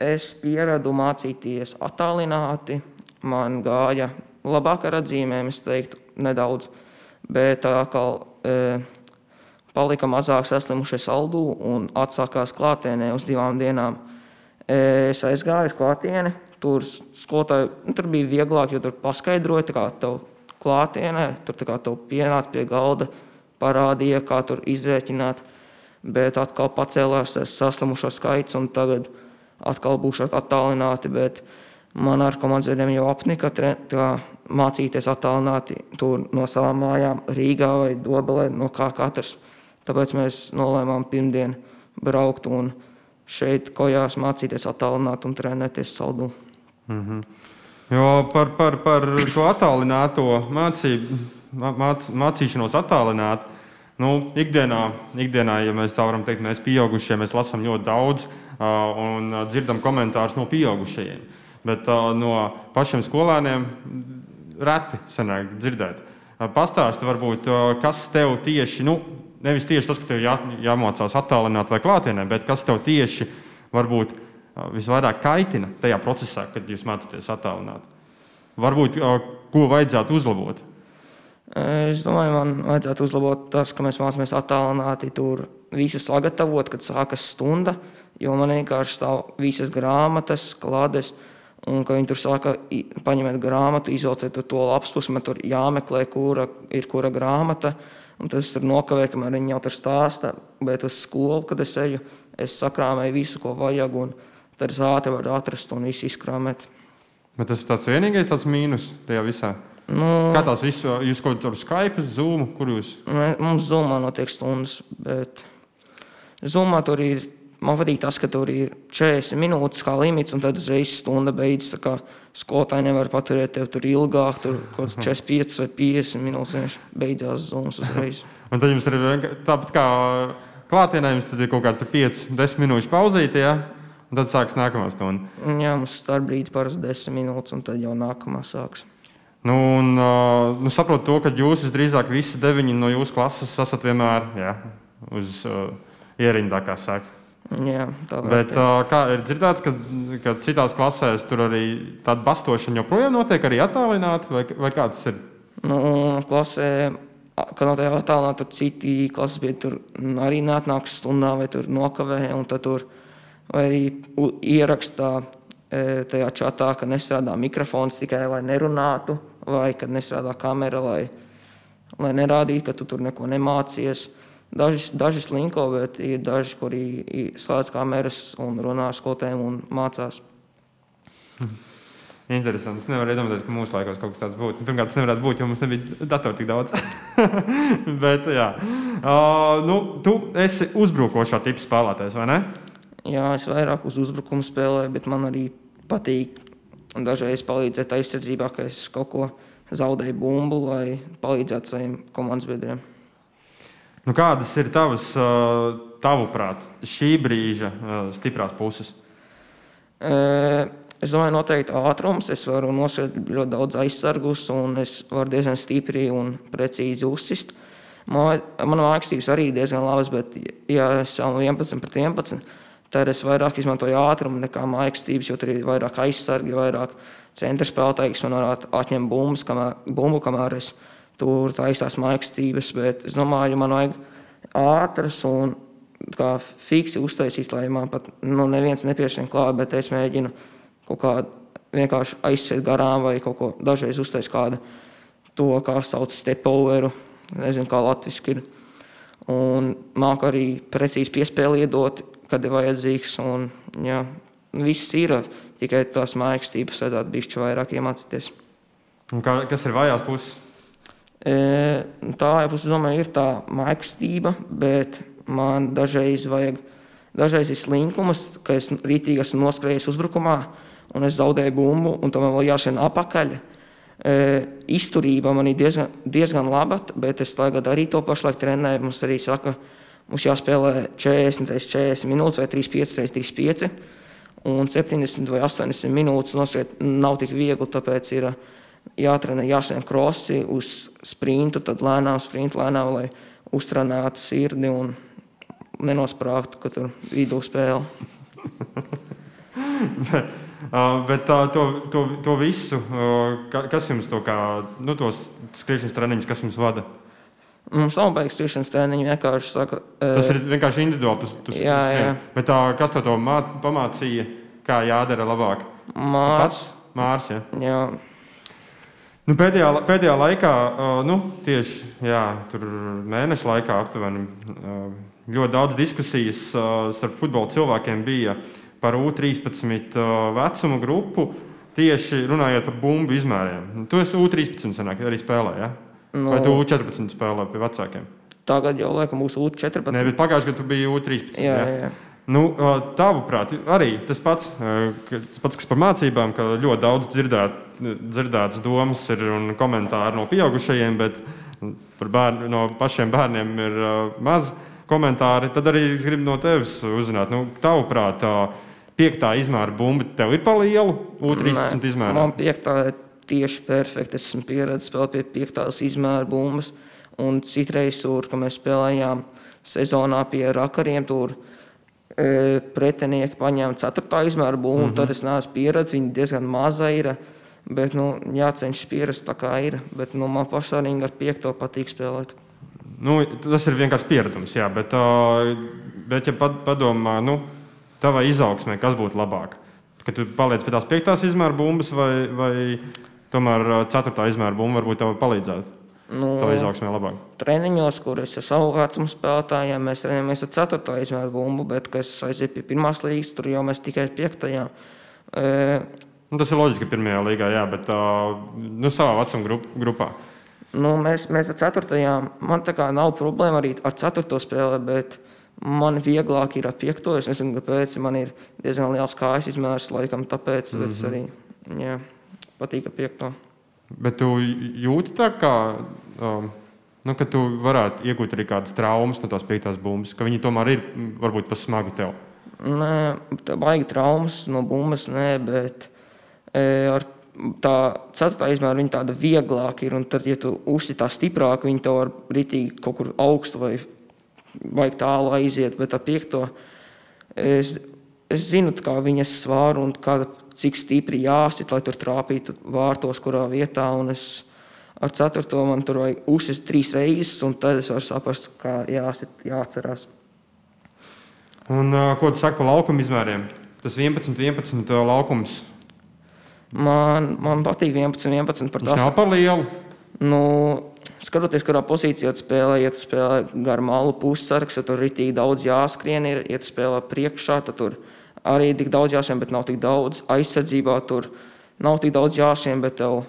Speaker 2: Es pieradu mācīties attālināti. Man gāja labāk ar atzīmēm, es teiktu, nedaudz. Bet atkal e, palika mazāk saslimušie saldū un atsākās klātienē uz divām dienām. E, es aizgāju uz klātieni. Tur, nu, tur bija vieglāk, jo tur paskaidroja, kā tev klātienē, tur kā tev pienāca pie galda, parādīja, kā tur izrēķināt. Bet atkal pacēlās saslimušo skaits, un tagad atkal būšu attālināti. Bet, uh, Man ar komandas jau apnika mācīties attālināti no savām mājām, Rīgā vai Dobelē, no kā katrs. Tāpēc mēs nolēmām pirmdien braukt un šeit kojās mācīties attālināti un trenēties saldū.
Speaker 1: Mm -hmm. Jo par, par, par to attālināto mācību, māc, mācīšanos attālināti. Nu, ikdienā, ikdienā, ja mēs tā varam teikt, mēs pieaugušie, mēs lasām ļoti daudz uh, un dzirdam komentārus no pieaugušajiem bet uh, no pašiem skolēniem reti sanāk dzirdēt. Uh, Pastāsti, varbūt, uh, kas tev tieši, nu, nevis tieši tas, ka tev jā, jāmācās attālināt vai klātienē, bet kas tev tieši varbūt uh, visvairāk kaitina tajā procesā, kad jūs mācāties attālināt. Varbūt, uh, ko vajadzētu uzlabot?
Speaker 2: Es domāju, man vajadzētu uzlabot tas, ka mēs mācāmies attālināti tur visu sagatavot, kad sākas stunda, jo man vienkārši stāv visas grāmatas, klādes, uh, Un, kad viņi tur sāka paņemt grāmatu, izvelciet to lapus, man tur jāmeklē, kura ir kura grāmata. Un tas tur nokavēja, kamēr viņi jau tur stāsta. Bet uz skolu, kad es eju, es sakrāmēju visu, ko vajag. Un tad es ātri varu atrast un visu izkrāmēt.
Speaker 1: Bet tas ir tāds vienīgais tāds mīnus tajā visā. Nu, Kā tās visas, jūs kaut kādā Skype, Zoom, kur jūs?
Speaker 2: Mums Zoomā notiek stundas, bet Zoomā tur ir Man patīk tas, ka tur ir 40 minūtes kā limits, un tad uzreiz stunda beidzas. Skolotāji nevar paturēt tevi tur ilgāk, tur kaut kāds 45 vai 50 minūtes. Beidzās zūmas uzreiz.
Speaker 1: un tad jums ir tāpat kā klātienē, jums ir kaut kāds 5-10 minūšu pauzīte. Ja? Un tad sāksies nākamā stunda.
Speaker 2: Jā, mums starpbrīdis parasti 10 minūtes, un tad jau nākamā sāksies.
Speaker 1: Nu, un, uh, nu, saprotu to, ka jūs visdrīzāk visi deviņi no jūsu klases esat vienmēr jā, uz uh, ierindā, kā saka.
Speaker 2: Jā,
Speaker 1: Bet, uh, kā ir dzirdēts, ka, ka citās klasēs tur arī tāda bastošana joprojām notiek, arī attālināti, vai, vai kā tas ir?
Speaker 2: Nu, klasē, kad notiek attālināti, tur citi klases biedri tur arī neatnāks stundā vai tur nokavē, un tad tur vai arī ierakstā tajā čatā, ka nestrādā mikrofons tikai lai nerunātu, vai kad nestrādā kamera, lai, lai nerādītu, ka tu tur neko nemācies. Daži, daži slinko, bet ir daži, kuri slēdz kameras un runā ar skolotājiem un mācās.
Speaker 1: Mhm. Interesanti. Es nevaru iedomāties, ka mūsu laikos kaut kas tāds būtu. Pirmkārt, tas nevarētu būt, jo mums nebija datoru tik daudz. Bet, jā, uh, nu, tu esi uzbrukošā tipa spēlētājs, vai ne?
Speaker 2: Jā, es vairāk uz uzbrukumu spēlēju, bet man arī patīk dažreiz palīdzēt aizsardzībā, ka es kaut ko zaudēju bumbu, lai palīdzētu saviem komandas biedriem.
Speaker 1: Nu, kādas ir tavas, tavuprāt, šī brīža stiprās puses?
Speaker 2: Es domāju, noteikti ātrums. Es varu nosēt ļoti daudz aizsargus, un es varu diezgan stipri un precīzi uzsist. Manā mākslinieks arī diezgan labs, bet, ja es esmu 11 pret 11, tad es vairāk izmantoju ātrumu nekā mākslinieks, jo tur ir vairāk aizsargi, vairāk centra spēlētāji, kas man varētu atņemt bumbas, kamēr, bumbu, kamēr es tur taisās mākslinieks. Bet es domāju, man vajag ātras un kā fiksi uztaisīt, lai man pat nu, neviens nepiešķir klāt, bet es mēģinu kaut kādu vienkārši aizsēt garām vai kaut ko dažreiz uztaisīt kādu to, kā sauc stepoveru, nezinu, kā latviski ir. Un māk arī precīzi piespēli iedot, kad ir vajadzīgs. Un, jā, viss ir, tikai tās mākslības vajadzētu bišķi vairāk iemācīties.
Speaker 1: Un kā, kas ir vājās puses?
Speaker 2: Tā vājā puse, domāju, ir tā mākslība, bet man dažreiz vajag, dažreiz ir slinkums, ka es rītīgi esmu noskrējies uzbrukumā, un es zaudēju bumbu, un tam vēl jāsien apakaļ. E, izturība man ir diezgan, diezgan laba, bet es tagad arī to pašlaik trenēju. Mums arī saka, mums jāspēlē 40 reizes 40 minūtes vai 35 reizes 35. Un 70 vai 80 minūtes nosriet nav tik viegli, tāpēc ir jātrenē, jāsien krosi uz sprintu, tad lēnām sprintu, lēnām, lai uztrenētu sirdi un nenosprāgtu, ka tur vidū spēle.
Speaker 1: Uh, bet uh, to, to, to visu, uh, kas jums to kā, nu, tos skriešanas treniņus, kas jums vada?
Speaker 2: Mums nav beigas skriešanas treniņi. Vienkārši saka,
Speaker 1: Tas ir vienkārši individuāli. Tu, tu
Speaker 2: jā, jā.
Speaker 1: Bet, uh, kas tev to mā, pamācīja, kā jādara labāk?
Speaker 2: Mārs.
Speaker 1: Mārs ja?
Speaker 2: jā.
Speaker 1: Nu, pēdējā, pēdējā laikā, nu, tieši jā, mēneša laikā, aptuveni, ļoti daudz diskusijas starp futbola cilvēkiem bija par U13 vecumu grupu, tieši runājot par bumbu izmēriem. Tu esi U13 senāk, arī spēlē, ja? no. vai tu nu. U14 spēlē pie vecākiem?
Speaker 2: Tagad jau laikam būs U14.
Speaker 1: Nē, bet pagājušajā gadā tu biji U13.
Speaker 2: Jā, jā. jā.
Speaker 1: Nu, tavuprāt, arī tas pats, tas pats, kas par mācībām, ka ļoti daudz dzirdēt, dzirdētas domas ir un komentāri no pieaugušajiem, bet par bērnu, no pašiem bērniem ir maz komentāri. Tad arī es gribu no tevis uzzināt, nu, tavuprāt, piektā izmēra bumba tev ir pa lielu, U13 izmēra?
Speaker 2: Man piektā ir tieši perfekta. Es esmu pieredzējis spēlēt pie piektās izmēra bumbas. Un citreiz, tur, kad mēs spēlējām sezonā pie rakariem, tur pretinieki paņēma ceturtā izmēra bumbu. Mm -hmm. Tad es neesmu pieredzējis, viņa diezgan maza ir. Bet nu, jācenšas pierast tā kā ir. Bet nu, man personīgi ar piekto patīk spēlēt.
Speaker 1: Nu, tas ir vienkārši pieredums, jā, bet, bet ja padomā, nu, tavai izaugsmē, kas būtu labāk? Kad tu paliec pie tās piektās izmēra bumbas, vai, vai tomēr ceturtā izmēra bumba varbūt tev palīdzētu? Nu, tā izaugsmē labāk.
Speaker 2: Treniņos, kur es ar savu vecumu spēlētājiem, mēs trenējamies ar 4. izmēru bumbu, bet, kad es aizietu pie pirmās līgas, tur jau mēs tikai 5. E...
Speaker 1: Nu, tas ir loģiski, ka pirmajā līgā, jā, bet uh, nu, savā vecuma grup, grupā.
Speaker 2: Nu, mēs, mēs ar 4. man tā kā nav problēma arī ar 4. spēli, bet Man vieglāk ir ar piekto. Es nezinu, kāpēc man ir diezgan liels kājas izmērs, laikam tāpēc. Mm -hmm. Es arī jā, patīk ar piekto.
Speaker 1: Bet tu jūti tā, kā, um, nu, ka tu varētu iegūt arī kādas traumas no tās piektās bumbas, ka viņi tomēr ir varbūt pat smagi tev.
Speaker 2: Nē, tā baigi traumas no bumbas, nē, bet e, ar tā ceturtā izmēra viņa tāda vieglāka ir. Un tad, ja tu uzsiti tā stiprāk, viņi to var ritīgi kaut kur augstu vai vajag tālu aiziet, bet ar piekto es, es zinu, kā viņas svāru un kā, cik stipri jāsit, lai tur trāpītu vārtos, kurā vietā. Un es ar ceturto man tur vajag uzsist trīs reizes, un tad es varu saprast, kā jāsit, jāatcerās.
Speaker 1: Un ko tu saki par laukuma izmēriem? Tas 11, 11 laukums.
Speaker 2: Man, man patīk 11, 11 par tās.
Speaker 1: nav par lielu.
Speaker 2: Nu, skatoties, kurā pozīcijā spēlē, ja tu spēlē gar malu pussargs, tad tur ir tik daudz jāskrien. Ir, ja tu spēlē priekšā, tad tur arī tik daudz jāskrien, bet nav tik daudz. Aizsardzībā tur nav tik daudz jāskrien, bet tev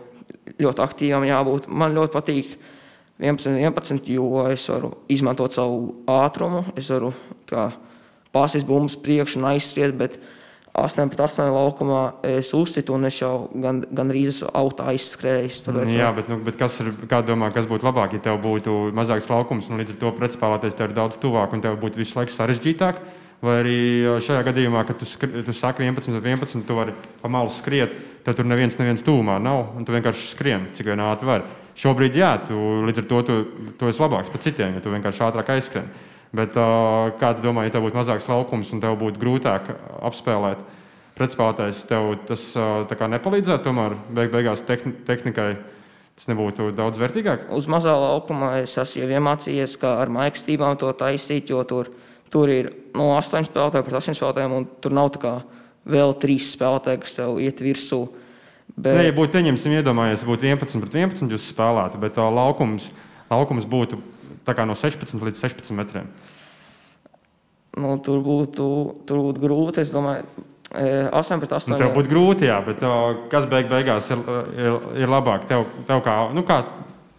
Speaker 2: ļoti aktīvam jābūt. Man ļoti patīk 11, 11 jo es varu izmantot savu ātrumu. Es varu pasīs bumbas priekšu un aizskriet, bet 8 pret 8 laukumā es uzsitu un es jau gan, gan rīz esmu autā aizskrējis. Tāpēc
Speaker 1: Jā, bet, nu, bet kas ir, kā domā, kas būtu labāk, ja tev būtu mazāks laukums un līdz ar to pretspēlēties tev ir daudz tuvāk un tev būtu visu laiku sarežģītāk? Vai arī šajā gadījumā, kad tu, skri, tu saki 11, 11, tu vari pa malu skriet, tad tur neviens, neviens tūmā nav, un tu vienkārši skrien, cik vien ātri var. Šobrīd, jā, tu līdz ar to tu, tu esi labāks par citiem, ja tu vienkārši ātrāk aizskrien. Bet kā tu domā, ja tev būtu mazāks laukums un tev būtu grūtāk apspēlēt pretspēlētājs, tev tas nepalīdzētu tomēr beig beigās tehni tehnikai? Tas nebūtu daudz vērtīgāk.
Speaker 2: uz mazā laukuma es esmu iemācījies, kā ar maikstībām to taisīt, jo tur, tur ir no 8 spēlētājiem pret 8 spēlētājiem, un tur nav tā kā vēl 3 spēlētāji, kas tev iet virsū. Bet,
Speaker 1: Nē, ja būtu, pieņemsim, iedomājies, būtu 11 pret 11, jūs spēlētu, bet uh, laukums, laukums būtu tā no 16 līdz 16 metriem.
Speaker 2: nu, tur, būtu, tur būtu grūti. Es domāju, e, 8 pret 8.
Speaker 1: Nu, tev būtu grūti, jā, bet uh, kas beig beigās ir, ir, ir labāk? Tev, tev, kā, nu, kā,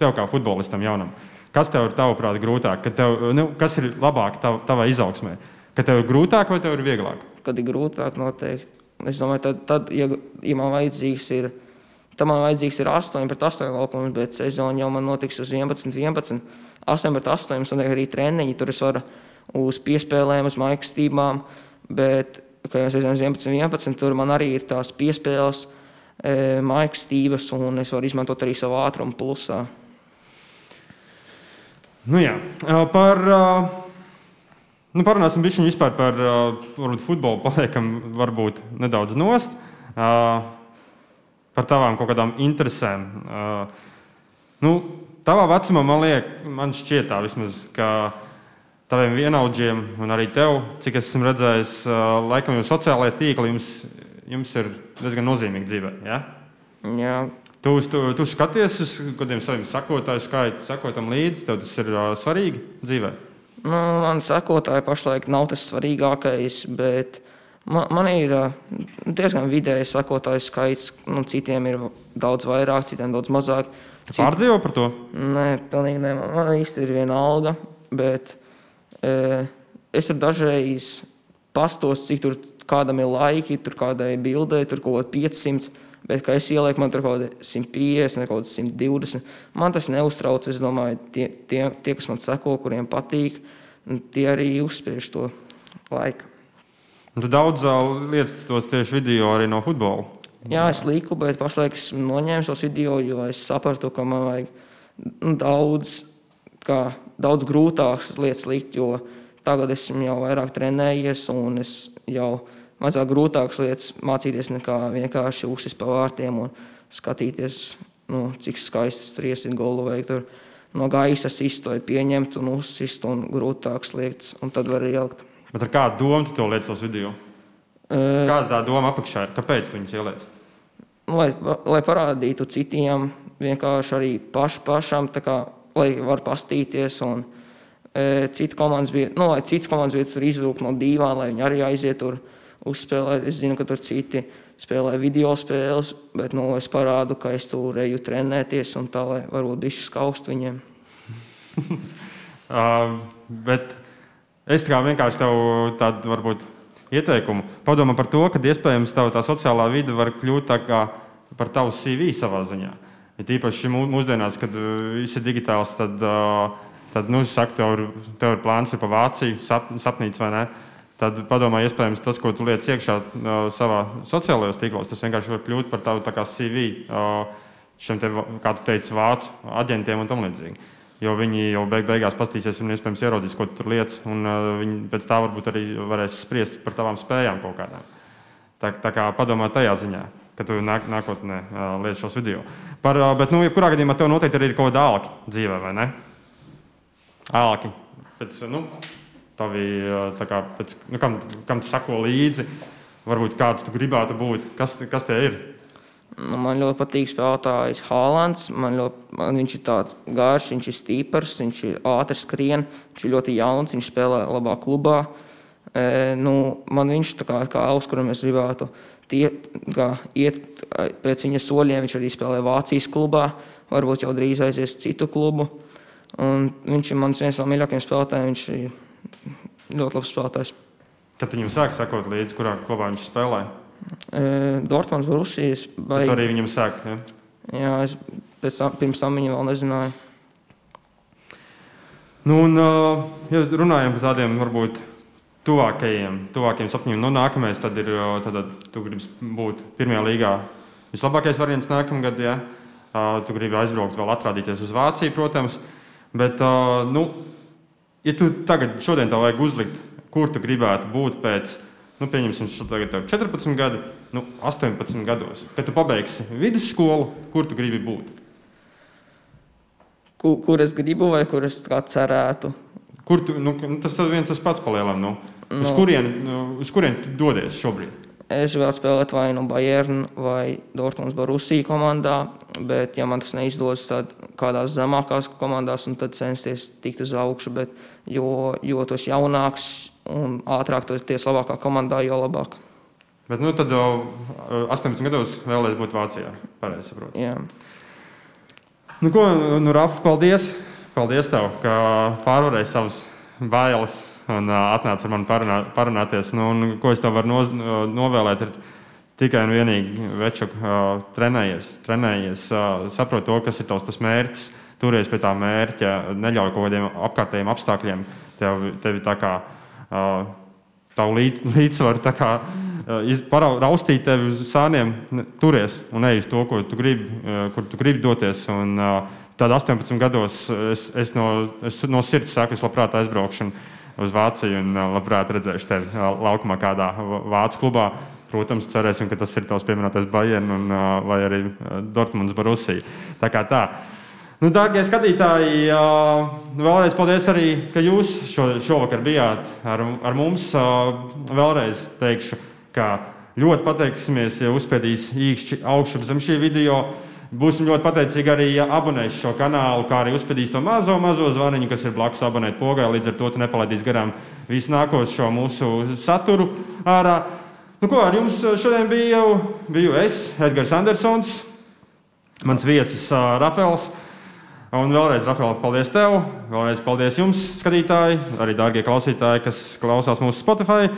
Speaker 1: tev kā futbolistam jaunam. Kas tev ir tavuprāt grūtāk? Tev, nu, kas ir labāk tav, tavai izaugsmē? Kad tev ir grūtāk vai tev ir vieglāk?
Speaker 2: kad ir grūtāk noteikti. Es domāju, tad, tad ja, ja man vajadzīgs ir, tad man vajadzīgs ir 8 pret 8 laukums, bet sezona jau man notiks uz 11, 11. 8 pret 8 mums notiek arī treniņi, tur es varu uz piespēlēm, uz maikstībām, bet, kā jau es teicu, 11, 11, tur man arī ir tās piespēles, e, maikstības, un es varu izmantot arī savu ātrumu pulsā.
Speaker 1: Nu, jā. Par, nu, parunāsim bišķiņ vispār par varbūt futbolu, paliekam varbūt nedaudz nost. Par tavām kaut kādām interesēm. Nu, tavā vecumā man liekas, man šķiet tā vismaz, ka taviem vienaudžiem un arī tev, cik es esmu redzējis, laikam jau sociālajie tīkli jums, jums ir diezgan nozīmīgi dzīvē. Ja?
Speaker 2: Jā,
Speaker 1: Tu, tu, tu skaties uz kādiem saviem sekotāju skaitu, sekotam līdzi, tev tas ir uh, svarīgi dzīvē.
Speaker 2: Nu, man sekotāji pašlaik nav tas svarīgākais, bet man, man ir ā, diezgan vidējs sekotāju skaits. Nu, citiem ir daudz vairāk, citiem daudz mazāk.
Speaker 1: Tu pārdzīvo par to?
Speaker 2: Nē, pilnīgi nē. Man, man īsti ir viena alga, bet e, es dažreiz pastos, cik tur kādam ir laiki, tur kādai bildē, tur kaut kāda 500. Bet, kā es ielieku, man tur kaut kāda 150, kaut kāda 120. Man tas neuztrauc. Es domāju, tie, tie, tie kas man seko, kuriem patīk, nu, tie arī uzspiež to laiku.
Speaker 1: Tu daudz lietas tos tieši video arī no futbola.
Speaker 2: Jā, es liku, bet pašlaik esmu noņēmis tos video, jo es sapratu, ka man vajag nu, daudz, kā, daudz grūtākas lietas likt, jo tagad esmu jau vairāk trenējies un es jau mazāk grūtākas lietas mācīties nekā vienkārši uzsist pa vārtiem un skatīties, nu, cik skaisti tur iesit golu veikt. Tur no gaisa izstoju pieņemt un uzsist un grūtākas lietas, un tad var ielikt.
Speaker 1: Bet ar kādu domu tu to liec tos video? Kāda tā doma apakšā ir? Kāpēc tu viņus ieliec?
Speaker 2: Nu, lai, lai parādītu citiem, vienkārši arī paš, pašam, kā, lai var pastīties. Un, e, citu komandas bija, nu, lai cits komandas bija tur izvilkt no divām, lai viņi arī aiziet tur uzspēlēt. Es zinu, ka tur citi spēlē video spēles, bet nu, es parādu, ka es tur eju trenēties un tā, lai varbūt bišķi skaust viņiem.
Speaker 1: Uh, bet es tā kā vienkārši tev tādu varbūt ieteikumu padomā par to, ka iespējams tava tā sociālā vide var kļūt tā kā par tavu CV savā ziņā. Ja tīpaši mū- mūsdienās, kad uh, viss ir digitāls, tad, uh, tad nu, es saku, tev tev ir plāns ir pa Vāciju, sap, sapnīts vai ne. Tad padomā, iespējams, tas, ko tu liec iekšā uh, savā sociālajos tīklos, tas vienkārši var kļūt par tavu kā CV uh, šiem, te, kā tu teici, vācu aģentiem un tam līdzīgi. Jo viņi jau beig beigās paskatīsies, un iespējams ierodīs, ko tu tur liec, un uh, viņi pēc tā varbūt arī varēs spriest par tavām spējām kaut kādām. Tā, tā kā padomā tajā ziņā, ka tu nāk, nākotnē uh, liec šos video. Par, uh, bet, nu, jebkurā gadījumā tev noteikti arī ir kaut kāda ālka dzīvē, vai ne? Ālki. Pēc, nu, tavi, kā, pēc, nu, kam, kam tu sako līdzi, varbūt kāds tu gribētu būt, kas, kas tie ir?
Speaker 2: Nu, man ļoti patīk spēlētājs Haalands. Man ļoti, man viņš ir tāds garš, viņš ir stiprs, viņš ir ātrs, skrien, viņš ir ļoti jauns, viņš spēlē labā klubā. E, nu, man viņš ir kā, kā augs, kuram es gribētu tie, kā, iet pēc viņa soļiem. Viņš arī spēlē Vācijas klubā, varbūt jau drīz aizies citu klubu. Un viņš ir mans viens no mīļākajiem spēlētājiem. Ļoti labs spēlētājs.
Speaker 1: Kad viņam sāk sekot līdzi, kurā klubā viņš spēlē?
Speaker 2: Dortmunds, Rusijas.
Speaker 1: Vai arī viņam sāk? Ja?
Speaker 2: Jā, es pēc, pirms tam viņu vēl nezināju.
Speaker 1: Nu, un, ja runājam par tādiem varbūt tuvākajiem, tuvākajiem sapņiem, nu, nākamais tad ir, tad tu gribi būt pirmajā līgā. Vislabākais variants nākamgad, ja tu gribi aizbraukt, vēl atrādīties uz Vāciju, protams. Bet, nu, ja tu tagad, šodien tev vajag uzlikt, kur tu gribētu būt pēc nu, pieņemsim, tagad ir 14 gadi, nu, 18 gados. Kad tu pabeigsi vidusskolu, kur tu gribi būt?
Speaker 2: Kur, kur es gribu, vai kur es cerētu?
Speaker 1: Kur tu, nu, tas viens tas pats palielam. Nu. No. Uz kurieni nu, kurien tu dodies šobrīd?
Speaker 2: Es vēl spēlēju vai nu Bayern vai Dortmunds Barusija komandā, bet, ja man tas neizdodas, tad kādās zemākās komandās, un tad censties tikt uz augšu. Bet, jo, jo tas jaunāks, un ātrāk tu esi labākā komandā, jo labāk.
Speaker 1: Bet nu, tad jau 18 gados vēlēs būt Vācijā. Pareizi saprotu.
Speaker 2: Jā.
Speaker 1: Nu, ko, nu, Rafa, paldies! Paldies tev, ka pārvarēji savas bailes un uh, atnāci ar mani parunā, parunāties. Nu, un, ko es tev varu noz, novēlēt? Ir tikai un vienīgi večuk, uh, trenējies, trenējies uh, saprot to, kas ir tavs tas mērķis, turies pie tā mērķa, neļauj kaut kādiem apkārtējiem apstākļiem tevi, tevi tā kā tavu līd, līdzsvaru, tā kā raustīt tevi uz sāniem, turies un ej uz to, ko tu gribi, kur tu gribi doties. Un, tad 18 gados es, es, no, es no sirds saku, es labprāt aizbraukšu uz Vāciju un labprāt redzēšu tevi laukumā kādā Vācu klubā. Protams, cerēsim, ka tas ir tavs pieminētais Bayern un, vai arī Dortmunds Barusija. Tā kā tā. Nu, Darbie skatītāji, vēlreiz paldies arī, ka jūs šo, šovakar bijāt ar, ar mums. Vēlreiz teikšu, ka ļoti pateiksimies, ja uzspēdīs īkšķi augšu zem šī video. Būsim ļoti pateicīgi arī, ja abonēs šo kanālu, kā arī uzspēdīs to mazo, mazo zvaniņu, kas ir blakus abonēt pogai. Līdz ar to nepalaidīs garām visu nākošo mūsu saturu ārā. Nu, ko ar jums šodien biju? Biju es, Edgars Andersons, mans viesis uh, Rafēls. Un vēlreiz, Rafael, paldies tev. Vēlreiz paldies jums, skatītāji, arī dārgie klausītāji, kas klausās mūsu Spotify.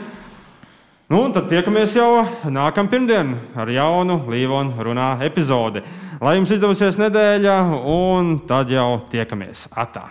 Speaker 1: Nu, tad tiekamies jau nākamā pirmdiena ar jaunu Līvonu runā epizodi. Lai jums izdevusies nedēļa, un tad jau tiekamies. Atā!